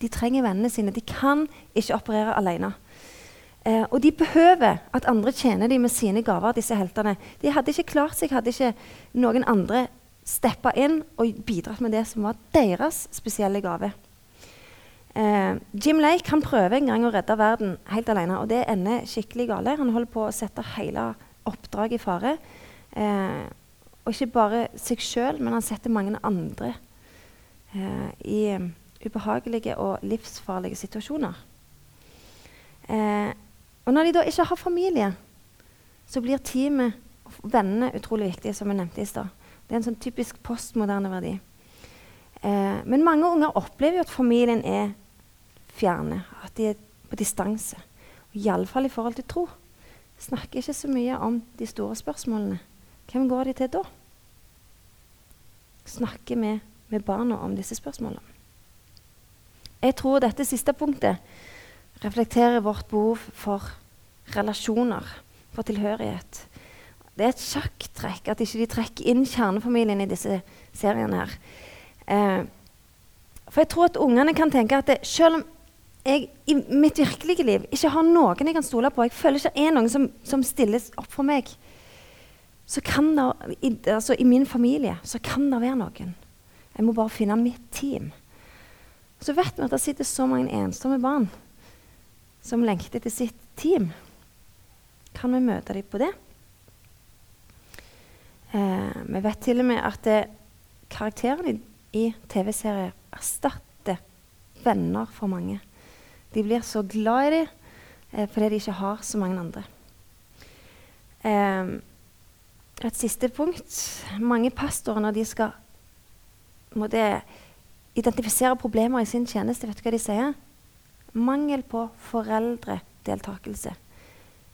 De trenger vennene sine. De kan ikke operere alene. Eh, og de behøver at andre tjener dem med sine gaver, disse heltene. De hadde ikke klart seg, hadde ikke noen andre steppa inn og bidratt med det som var deres spesielle gave. Eh, Jim Lake han prøver en gang å redde verden helt alene, og det ender skikkelig gale. Han holder på å sette hele oppdraget i fare. Eh, og ikke bare seg sjøl, men han setter mange andre eh, i ubehagelige og livsfarlige situasjoner. Eh, og når de da ikke har familie, så blir teamet og vennene utrolig viktige, som jeg nevnte i stad. Det er en sånn typisk postmoderne verdi. Eh, men mange unger opplever jo at familien er fjerne, at de er på distanse. Iallfall i forhold til tro. Snakker ikke så mye om de store spørsmålene. Hvem går de til da? Snakker vi med barna om disse spørsmålene? Jeg tror dette siste punktet reflekterer vårt behov for relasjoner, for tilhørighet. Det er et sjakktrekk at ikke de trekker inn kjernefamilien i disse seriene. her. Eh, for jeg tror at ungene kan tenke at det, selv om jeg i mitt virkelige liv ikke har noen jeg kan stole på, jeg føler ikke er noen som, som stilles opp for meg, så kan det, i, altså i min familie så kan det være noen. Jeg må bare finne mitt team. Så vet vi at det sitter så mange ensomme barn som lengter etter sitt team. Kan vi møte dem på det? Eh, vi vet til og med at det, karakterene i TV-serier erstatter venner for mange. De blir så glad i dem eh, fordi de ikke har så mange andre. Eh, et siste punkt. Mange pastorer, når de skal identifisere problemer i sin tjeneste, vet du hva de sier? Mangel på foreldredeltakelse.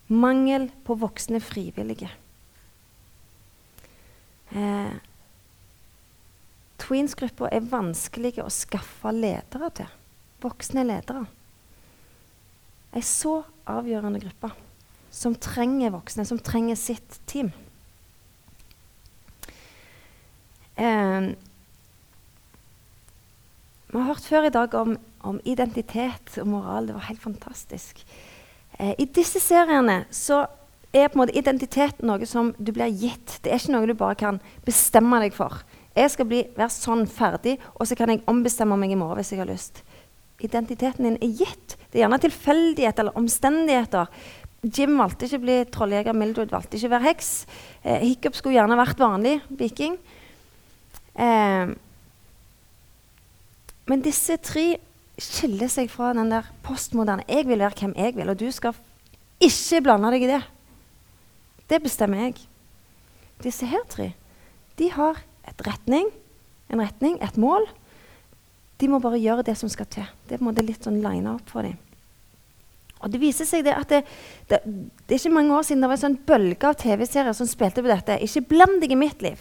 Mangel på voksne frivillige. Eh, Tweens-gruppa er vanskelig å skaffe ledere til. Voksne ledere. Ei så avgjørende gruppe som trenger voksne, som trenger sitt team. Eh, vi har hørt før i dag om, om, identitet og moral. Det var helt fantastisk. Eh, I disse seriene så er på en måte identitet noe som du blir gitt. Det er ikke noe du bare kan bestemme deg for. Jeg skal bli, være sånn ferdig, og så kan jeg ombestemme meg i morgen hvis jeg har lyst. Identiteten din er gitt. Det er gjerne tilfeldighet eller omstendigheter. Jim valgte ikke å bli trolljeger, Mildred valgte ikke å være heks. Eh, Hiccup skulle gjerne vært vanlig viking. Eh, men disse tre skiller seg fra den der postmoderne 'jeg vil være hvem jeg vil', og du skal ikke blande deg i det. Det bestemmer jeg. Disse her tre de har retning, en retning, et mål. De må bare gjøre det som skal til. Det er litt sånn lina opp for dem. Og Det viser seg det at det, det, det, er ikke mange år siden det var en sånn bølge av TV-serier som spilte på dette. Ikke bland deg i mitt liv.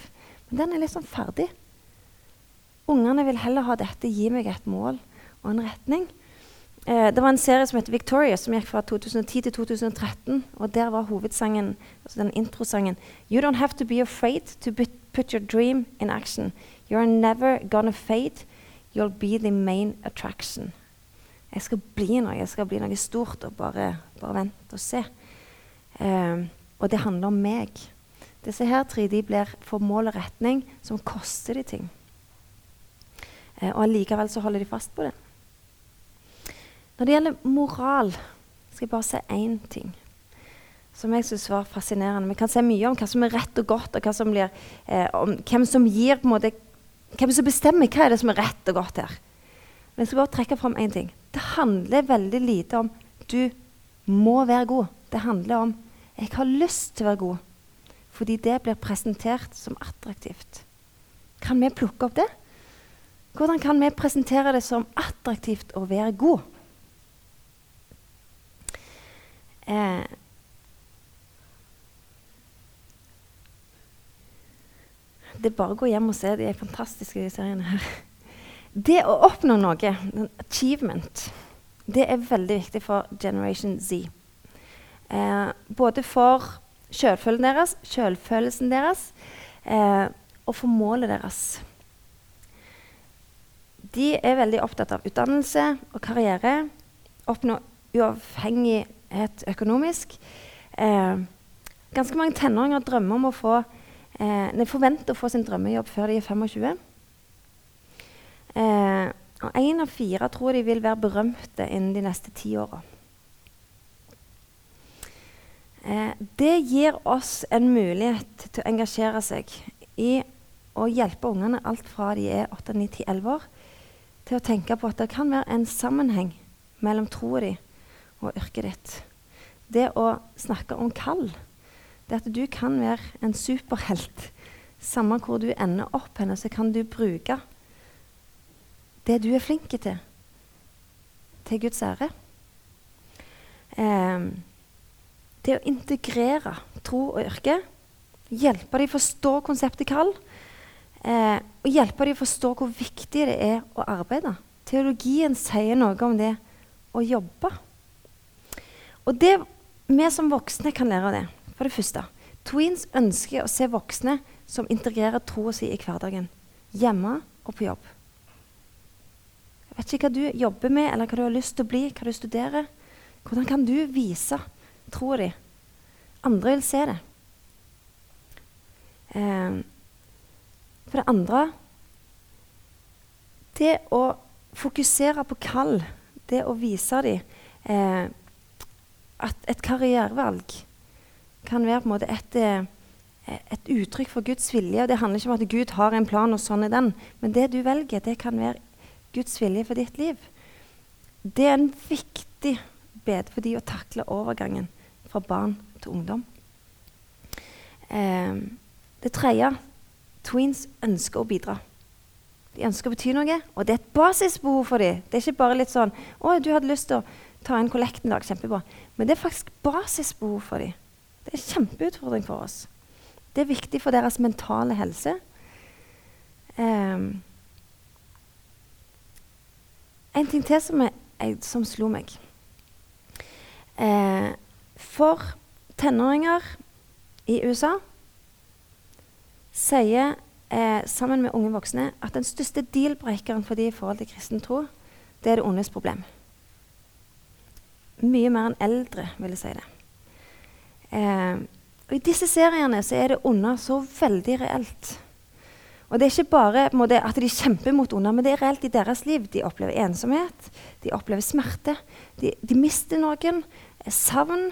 Men den er litt sånn ferdig. Ungene vil heller ha dette. Gi meg et mål og en retning. Eh, det var en serie som het Victoria, som gikk fra 2010 til 2013. Og der var hovedsangen, altså den introsangen You don't have to be afraid to put your dream in action. You're never gonna fade. You'll be the main attraction. Jeg skal bli noe, jeg skal bli noe stort, og bare, bare vent og se. Eh, og det handler om meg. Disse her tre de blir for mål og retning som koster de ting. Eh, og allikevel så holder de fast på det. Når det gjelder moral, skal jeg bare si én ting som jeg syns var fascinerende. Vi kan se mye om hva som er rett og godt, og som blir, eh, hvem som gir på en måte, hvem som bestemmer hva er det som er rett og godt her. Men jeg skal bare trekke fram én ting. Det handler veldig lite om du må være god. Det handler om jeg har lyst til å være god. Fordi det blir presentert som attraktivt. Kan vi plukke opp det? Hvordan kan vi presentere det som attraktivt å være god? Eh, det er bare å gå hjem og se. De fantastiske, seriene her. Det å oppnå noe, achievement, det er veldig viktig for Generation Z. Eh, både for selvfølelsen deres, selvfølelsen deres eh, og for målet deres. De er veldig opptatt av utdannelse og karriere. Oppnå uavhengighet økonomisk. Eh, ganske mange tenåringer drømmer om å få eh, forventer å få sin drømmejobb før de er 25. Eh, og én av fire tror de vil være berømte innen de neste ti åra. Eh, det gir oss en mulighet til å engasjere seg i å hjelpe ungene alt fra de er 8, 9, 10, 11 år, til å tenke på at det kan være en sammenheng mellom troa di og yrket ditt. Det å snakke om kall. Det at du kan være en superhelt. Samme hvor du ender opp henne, så kan du bruke det du er flink til, til Guds ære. Eh, det å integrere tro og yrke, hjelpe dem å forstå konseptet kall, eh, og hjelpe dem å forstå hvor viktig det er å arbeide. Teologien sier noe om det å jobbe. Og det vi som voksne kan lære av det, for det første Tweens ønsker å se voksne som integrerer troa si i hverdagen. Hjemme og på jobb. Jeg vet ikke hva du jobber med, eller hva du har lyst til å bli, hva du studerer. Hvordan kan du vise troa di? Andre vil se det. Eh, for det andre Det å fokusere på kall, det å vise dem eh, at et karrierevalg kan være på en måte et, eh, et uttrykk for Guds vilje. og Det handler ikke om at Gud har en plan, og sånn er den. Men det du velger, det kan være Guds vilje for ditt liv. Det er en viktig bed for de å takle overgangen fra barn til ungdom. Eh, det tredje tweens ønsker å bidra. De ønsker å bety noe, og det er et basisbehov for dem. Det er ikke bare litt sånn 'Å, du hadde lyst til å ta inn kollekten i dag.' Kjempebra. Men det er faktisk basisbehov for dem. Det er en kjempeutfordring for oss. Det er viktig for deres mentale helse. Um, en ting til som, jeg, som slo meg. Eh, for tenåringer i USA sier eh, sammen med unge voksne at den største deal-breakeren for de i forhold til kristen tro, det er det ondes problem. Mye mer enn eldre, vil jeg si det. Eh, og I disse seriene så er det onde så veldig reelt. Og det er ikke bare måte, at de kjemper mot onde, men det er reelt i deres liv. De opplever ensomhet, de opplever smerte, de, de mister noen. Savn.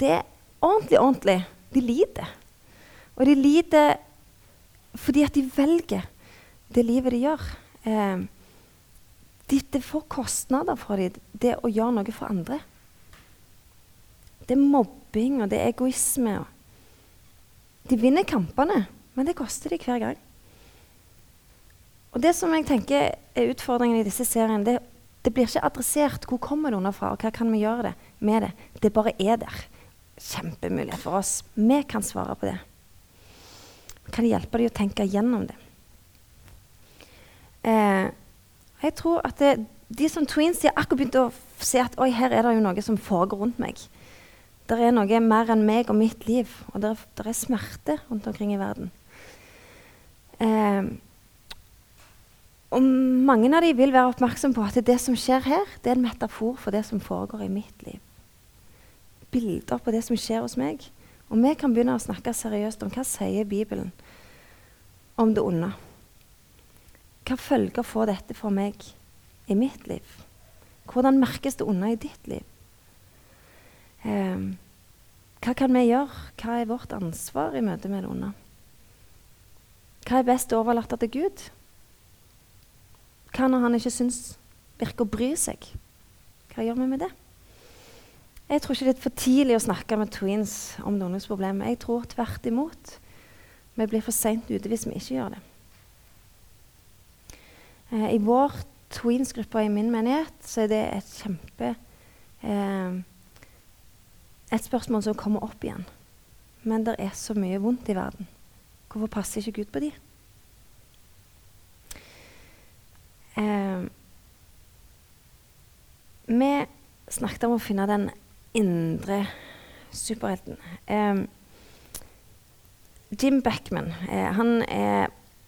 Det er ordentlig, ordentlig. De lider. Og de lider fordi at de velger det livet de gjør. Eh, de, det får kostnader for dem, det å gjøre noe for andre. Det er mobbing, og det er egoisme. De vinner kampene, men det koster de hver gang. Og det som jeg tenker er utfordringen i disse seriene, det, det blir ikke adressert. Hvor kommer det underfra, og hva kan vi gjøre det med det? Det bare er der. Kjempemulighet for oss. Vi kan svare på det. Kan kan hjelpe dem å tenke gjennom det. Eh, jeg tror at det, de som tweens de har akkurat begynt å se at her er det jo noe som foregår rundt meg. Det er noe mer enn meg og mitt liv, og det er smerte rundt omkring i verden. Eh, og mange av dem vil være oppmerksom på at det som skjer her, det er en metafor for det som foregår i mitt liv. Bilder på det som skjer hos meg. Og vi kan begynne å snakke seriøst om hva sier Bibelen om det onde. Hva følger får dette for meg i mitt liv? Hvordan merkes det onde i ditt liv? Um, hva kan vi gjøre? Hva er vårt ansvar i møte med det onde? Hva er best overlatt til Gud? Hva når han ikke syns virker å bry seg. Hva gjør vi med det? Jeg tror ikke det er for tidlig å snakke med tweens om noens problem. Jeg tror tvert imot. Vi blir for seint ute hvis vi ikke gjør det. Eh, I vår tweens-gruppe i min menighet så er det et kjempe eh, Et spørsmål som kommer opp igjen. Men det er så mye vondt i verden. Hvorfor passer ikke Gud på de? Eh, vi snakket om å finne den indre superhelten. Eh, Jim Backman eh, han,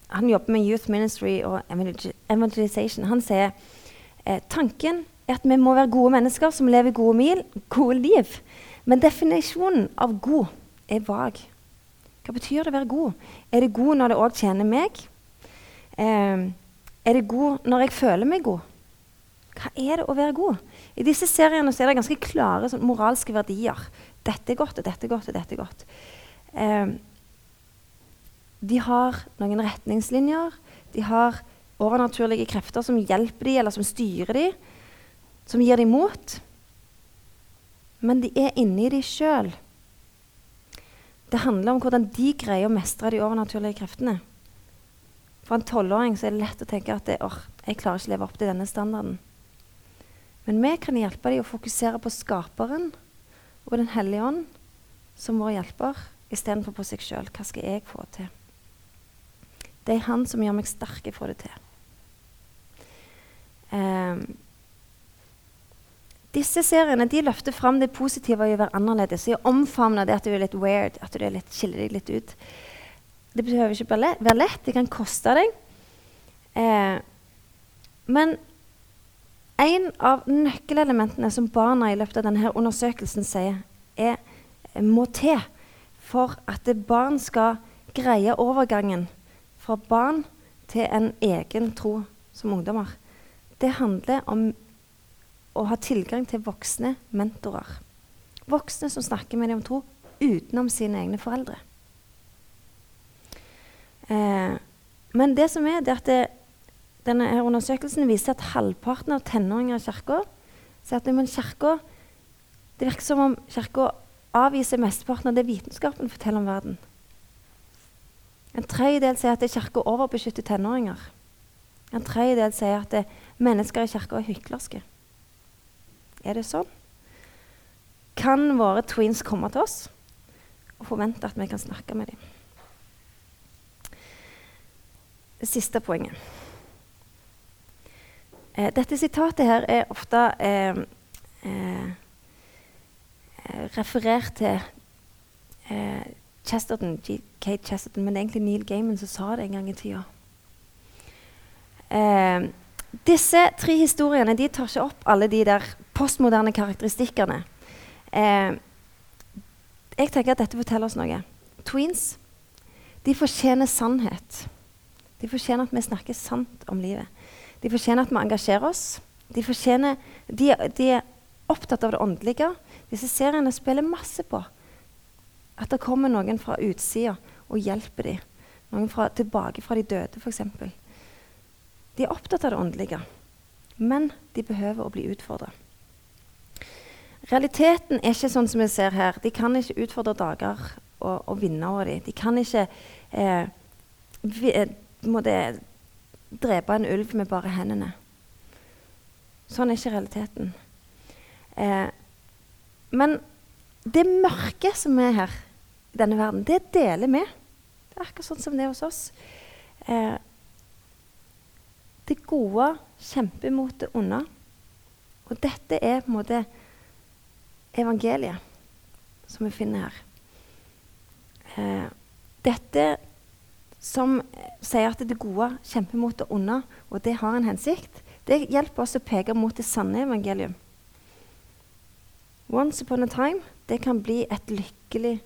han, jobber med Youth Ministry og Evangelization. Han sier eh, tanken er at vi må være gode mennesker som lever gode, mil, gode liv. Men definisjonen av god er vag. Hva betyr det å være god? Er det god når det òg tjener meg? Eh, er det god når jeg føler meg god? Hva er det å være god? I disse seriene er det ganske klare sånn, moralske verdier. Dette er godt, og dette er godt, og dette er godt. Eh, de har noen retningslinjer. De har overnaturlige krefter som hjelper dem, eller som styrer dem, som gir dem mot. Men de er inni dem sjøl. Det handler om hvordan de greier å mestre de overnaturlige kreftene. For en tolvåring er det lett å tenke at det, or, jeg klarer ikke å leve opp til denne standarden. Men vi kan hjelpe dem å fokusere på Skaperen og Den hellige ånd som vår hjelper, istedenfor på seg sjøl. Hva skal jeg få til? Det er Han som gjør meg sterk i å få det til. Um, disse seriene de løfter fram det positive i å være annerledes. I å omfavne det at du er litt weird, at du litt, skiller deg litt ut. Det behøver ikke være lett. Det kan koste deg. Eh, men en av nøkkelelementene som barna i løpet av denne undersøkelsen sier, er, må til for at barn skal greie overgangen fra barn til en egen tro som ungdommer. Det handler om å ha tilgang til voksne mentorer. Voksne som snakker med dem om tro utenom sine egne foreldre. Eh, men det som er, det er at det, denne undersøkelsen viser at halvparten av tenåringer i kirka sier at men kirka, det virker som om kirka avviser mesteparten av det vitenskapen forteller om verden. En tredjedel sier at kirka overbeskytter tenåringer. En tredjedel sier at mennesker i kirka er hyklerske. Er det sånn? Kan våre tweens komme til oss og forvente at vi kan snakke med dem? Det siste poenget. Eh, dette sitatet her er ofte eh, eh, referert til eh, Chesterton. Kate Chesterton, men det er egentlig Neil Gaiman som sa det en gang i tida. Eh, disse tre historiene de tar ikke opp alle de der postmoderne karakteristikkene. Eh, jeg tenker at dette forteller oss noe. Tweens de fortjener sannhet. De fortjener at vi snakker sant om livet. De fortjener at vi engasjerer oss. De, fortjener, de, de er opptatt av det åndelige. Disse seriene spiller masse på at det kommer noen fra utsida og hjelper dem. Noen fra, tilbake fra de døde, f.eks. De er opptatt av det åndelige, men de behøver å bli utfordra. Realiteten er ikke sånn som vi ser her. De kan ikke utfordre dager og, og vinne over dem. De kan ikke eh, vi, eh, måtte drepe en ulv med bare hendene. Sånn er ikke realiteten. Eh, men det mørket som er her i denne verden, det deler vi. Det er akkurat sånn som det er hos oss. Eh, det gode kjemper mot det onde. Og dette er på en måte evangeliet som vi finner her. Eh, dette som sier at det gode kjemper mot det onde, og det har en hensikt, det hjelper oss å peke mot det sanne evangelium. Once upon a time det kan bli et lykkelig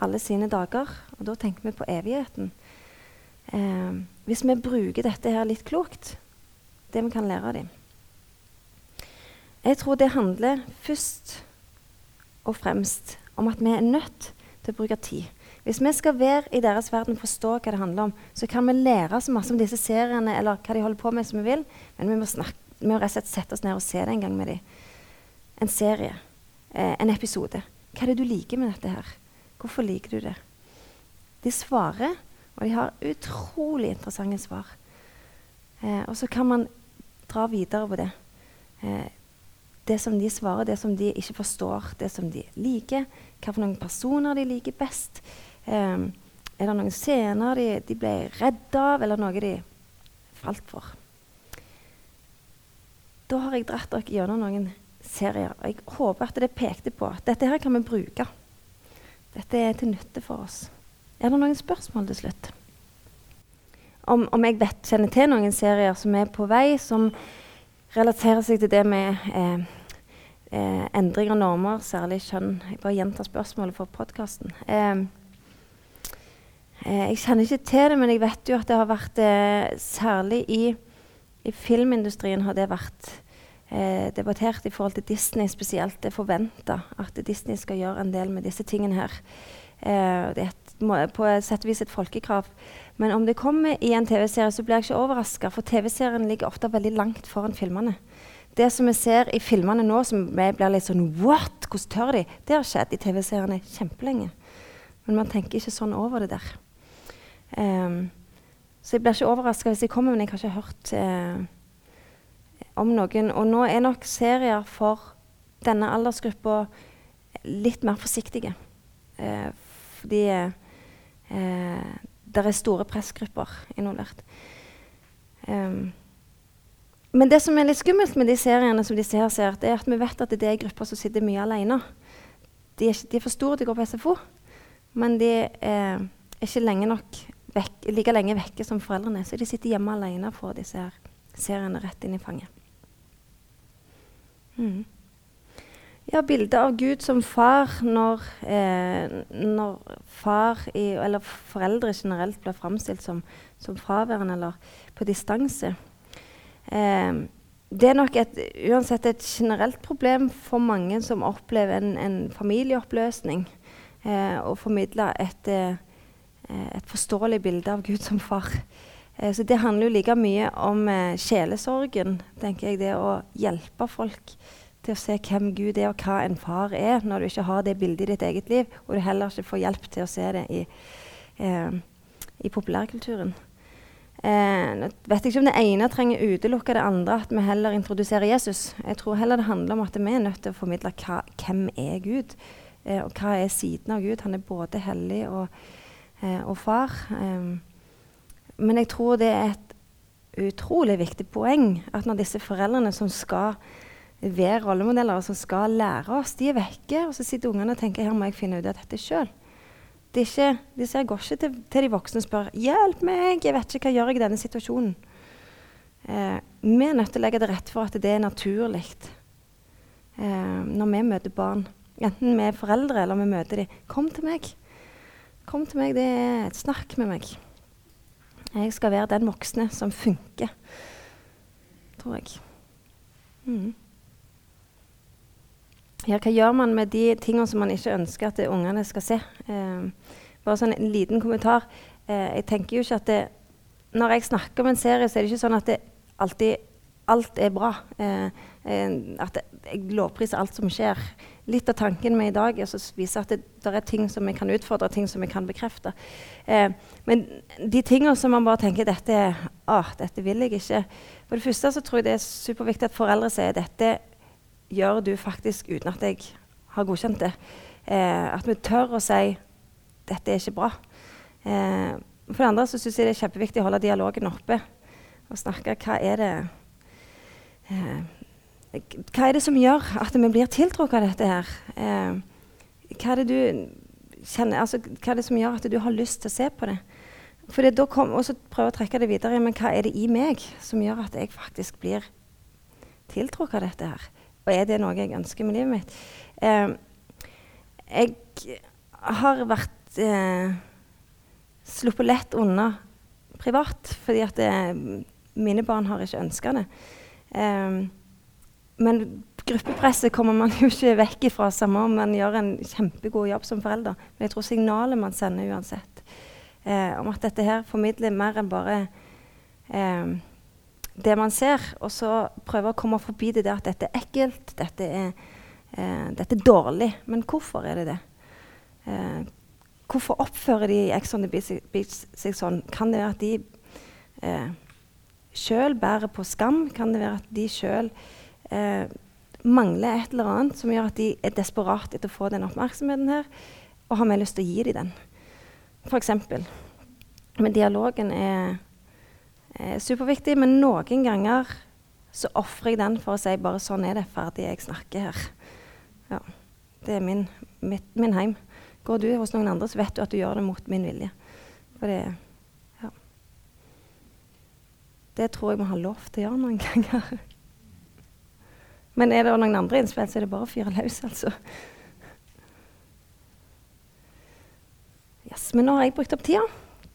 alle sine dager. Og da tenker vi på evigheten. Eh, hvis vi bruker dette her litt klokt, det vi kan lære av dem Jeg tror det handler først og fremst om at vi er nødt til å bruke tid. Hvis vi skal være i deres verden, og forstå hva det handler om, så kan vi lære så masse om disse seriene eller hva de holder på med, som vi vil, men vi må, snakke, vi må rett og slett sette oss ned og se det en gang med dem. En serie. Eh, en episode. Hva er det du liker med dette her? Hvorfor liker du det? De svarer, og de har utrolig interessante svar. Eh, og så kan man dra videre på det. Eh, det som de svarer, det som de ikke forstår, det som de liker. Noen personer de liker best. Um, er det noen scener de, de ble redd av, eller noe de falt for? Da har jeg dratt dere gjennom noen serier. Og jeg håper at det pekte på at dette her kan vi bruke. Dette er til nytte for oss. Er det noen spørsmål til slutt? Om, om jeg vet, kjenner til noen serier som er på vei, som relaterer seg til det med eh, eh, endring av normer, særlig kjønn. Jeg bare gjentar spørsmålet for podkasten. Eh, eh, jeg kjenner ikke til det, men jeg vet jo at det har vært eh, Særlig i, i, filmindustrien har det vært eh, debattert i forhold til Disney spesielt. Det er forventa at Disney skal gjøre en del med disse tingene her. det er et, på sett og vis et folkekrav. Men om det kommer i en TV-serie, så blir jeg ikke overraska, for TV-serien ligger ofte veldig langt foran filmene. Det som vi ser i filmene nå, som vi blir litt sånn What? Hvordan tør de? Det har skjedd i TV-seriene kjempelenge. Men man tenker ikke sånn over det der. Um, så jeg blir ikke overraska hvis de kommer, men jeg har ikke hørt uh, om noen. Og nå er nok serier for denne aldersgruppa litt mer forsiktige. Uh, fordi uh, det er store pressgrupper involvert. Um, men det som er litt skummelt med de seriene som de ser, ser det er at vi vet at det er grupper som sitter mye alene. De er, de er for store til å gå på SFO, men de er, er ikke lenge nok vekk, like lenge vekke som foreldrene. Så de sitter hjemme alene og får disse seriene rett inn i fanget. Mm. Ja, bildet av Gud som far når, eh, når far i, eller foreldre generelt blir framstilt som, som, fraværende eller på distanse. Eh, det er nok et, uansett et generelt problem for mange som opplever en, en familieoppløsning, eh, å formidle et, eh, et, forståelig bilde av Gud som far. Eh, så det handler jo like mye om eh, sjelesorgen, tenker jeg, det å hjelpe folk til å se hvem Gud er, og hva en far er, når du ikke har det bildet i ditt eget liv, og du heller ikke får hjelp til å se det i, eh, i populærkulturen. Eh, vet ikke om det ene trenger utelukke det andre, at vi heller introduserer Jesus. Jeg tror heller det handler om at vi er nødt til å formidle hva, hvem er Gud, eh, og hva er siden av Gud. Han er både hellig og, eh, og far. Eh, men jeg tror det er et utrolig viktig poeng at når disse foreldrene som skal være rollemodeller som skal lære oss. De er vekke, og så sitter ungene og tenker her må jeg finne ut av dette sjøl. De, de ser, går ikke til, til, de voksne og spør 'Hjelp meg, jeg vet ikke hva jeg gjør i denne situasjonen'. Eh, vi er nødt til å legge til rette for at det er naturlig eh, når vi møter barn. Enten vi er foreldre eller vi møter dem. Kom til meg. Kom til meg, det er et snakk med meg. Jeg skal være den voksne som funker, tror jeg. Mm. Ja, hva gjør man med de tingene som man ikke ønsker at ungene skal se? Eh, bare sånn en liten kommentar. Eh, jeg tenker jo ikke at det, Når jeg snakker om en serie, så er det ikke sånn at det alltid alt er bra. Eh, eh at jeg lovpriser alt som skjer. Litt av tanken med i dag er å vise at det, det, er ting som vi kan utfordre, ting som vi kan bekrefte. Eh, men de tingene som man bare tenker dette, ah, dette vil jeg ikke For det første så tror jeg det er superviktig at foreldre sier dette gjør du faktisk uten at jeg har godkjent det. Eh, at vi tør å si 'dette er ikke bra'. Eh, for det andre så syns jeg det er kjempeviktig å holde dialogen oppe og snakke hva er det eh, Hva er det som gjør at vi blir tiltrukket av dette her? Eh, hva er det du kjenner, altså, hva er det som gjør at du har lyst til å se på det? For da og så prøve å trekke det videre. Men hva er det i meg som gjør at jeg faktisk blir tiltrukket av dette her? Og er det noe jeg ønsker med livet mitt? Eh, jeg har vært eh, sluppet lett unna privat, fordi at det, eh, mine barn har ikke ønska det. Eh, men gruppepresset kommer man jo ikke vekk ifra, samme om man gjør en kjempegod jobb som forelder. Men jeg tror signalet man sender uansett, eh, om at dette her formidler mer enn bare det man ser, og så prøve å komme forbi det der at dette er ekkelt, dette er, eh, dette er dårlig. Men hvorfor er det det? Eh, hvorfor oppfører de Ex on the Beach seg sånn? Kan det være at de eh, sjøl bærer på skam? Kan det være at de sjøl eh, mangler et eller annet som gjør at de er desperate etter å få den oppmerksomheten her, og har mer lyst til å gi dem den? For eksempel. Men dialogen er eh, superviktig. Men noen ganger så ofrer jeg den for å si bare sånn er det, ferdig, jeg snakker her. Ja, Det er min, mitt, min heim. Går du hos noen andre, så vet du at du gjør det mot min vilje. For det ja. Det tror jeg vi har lov til å gjøre noen ganger. Men er det noen andre innspill, så er det bare å fyre løs, altså. Yes, men nå har jeg brukt opp tida.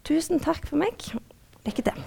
Tusen takk for meg. Lykke til.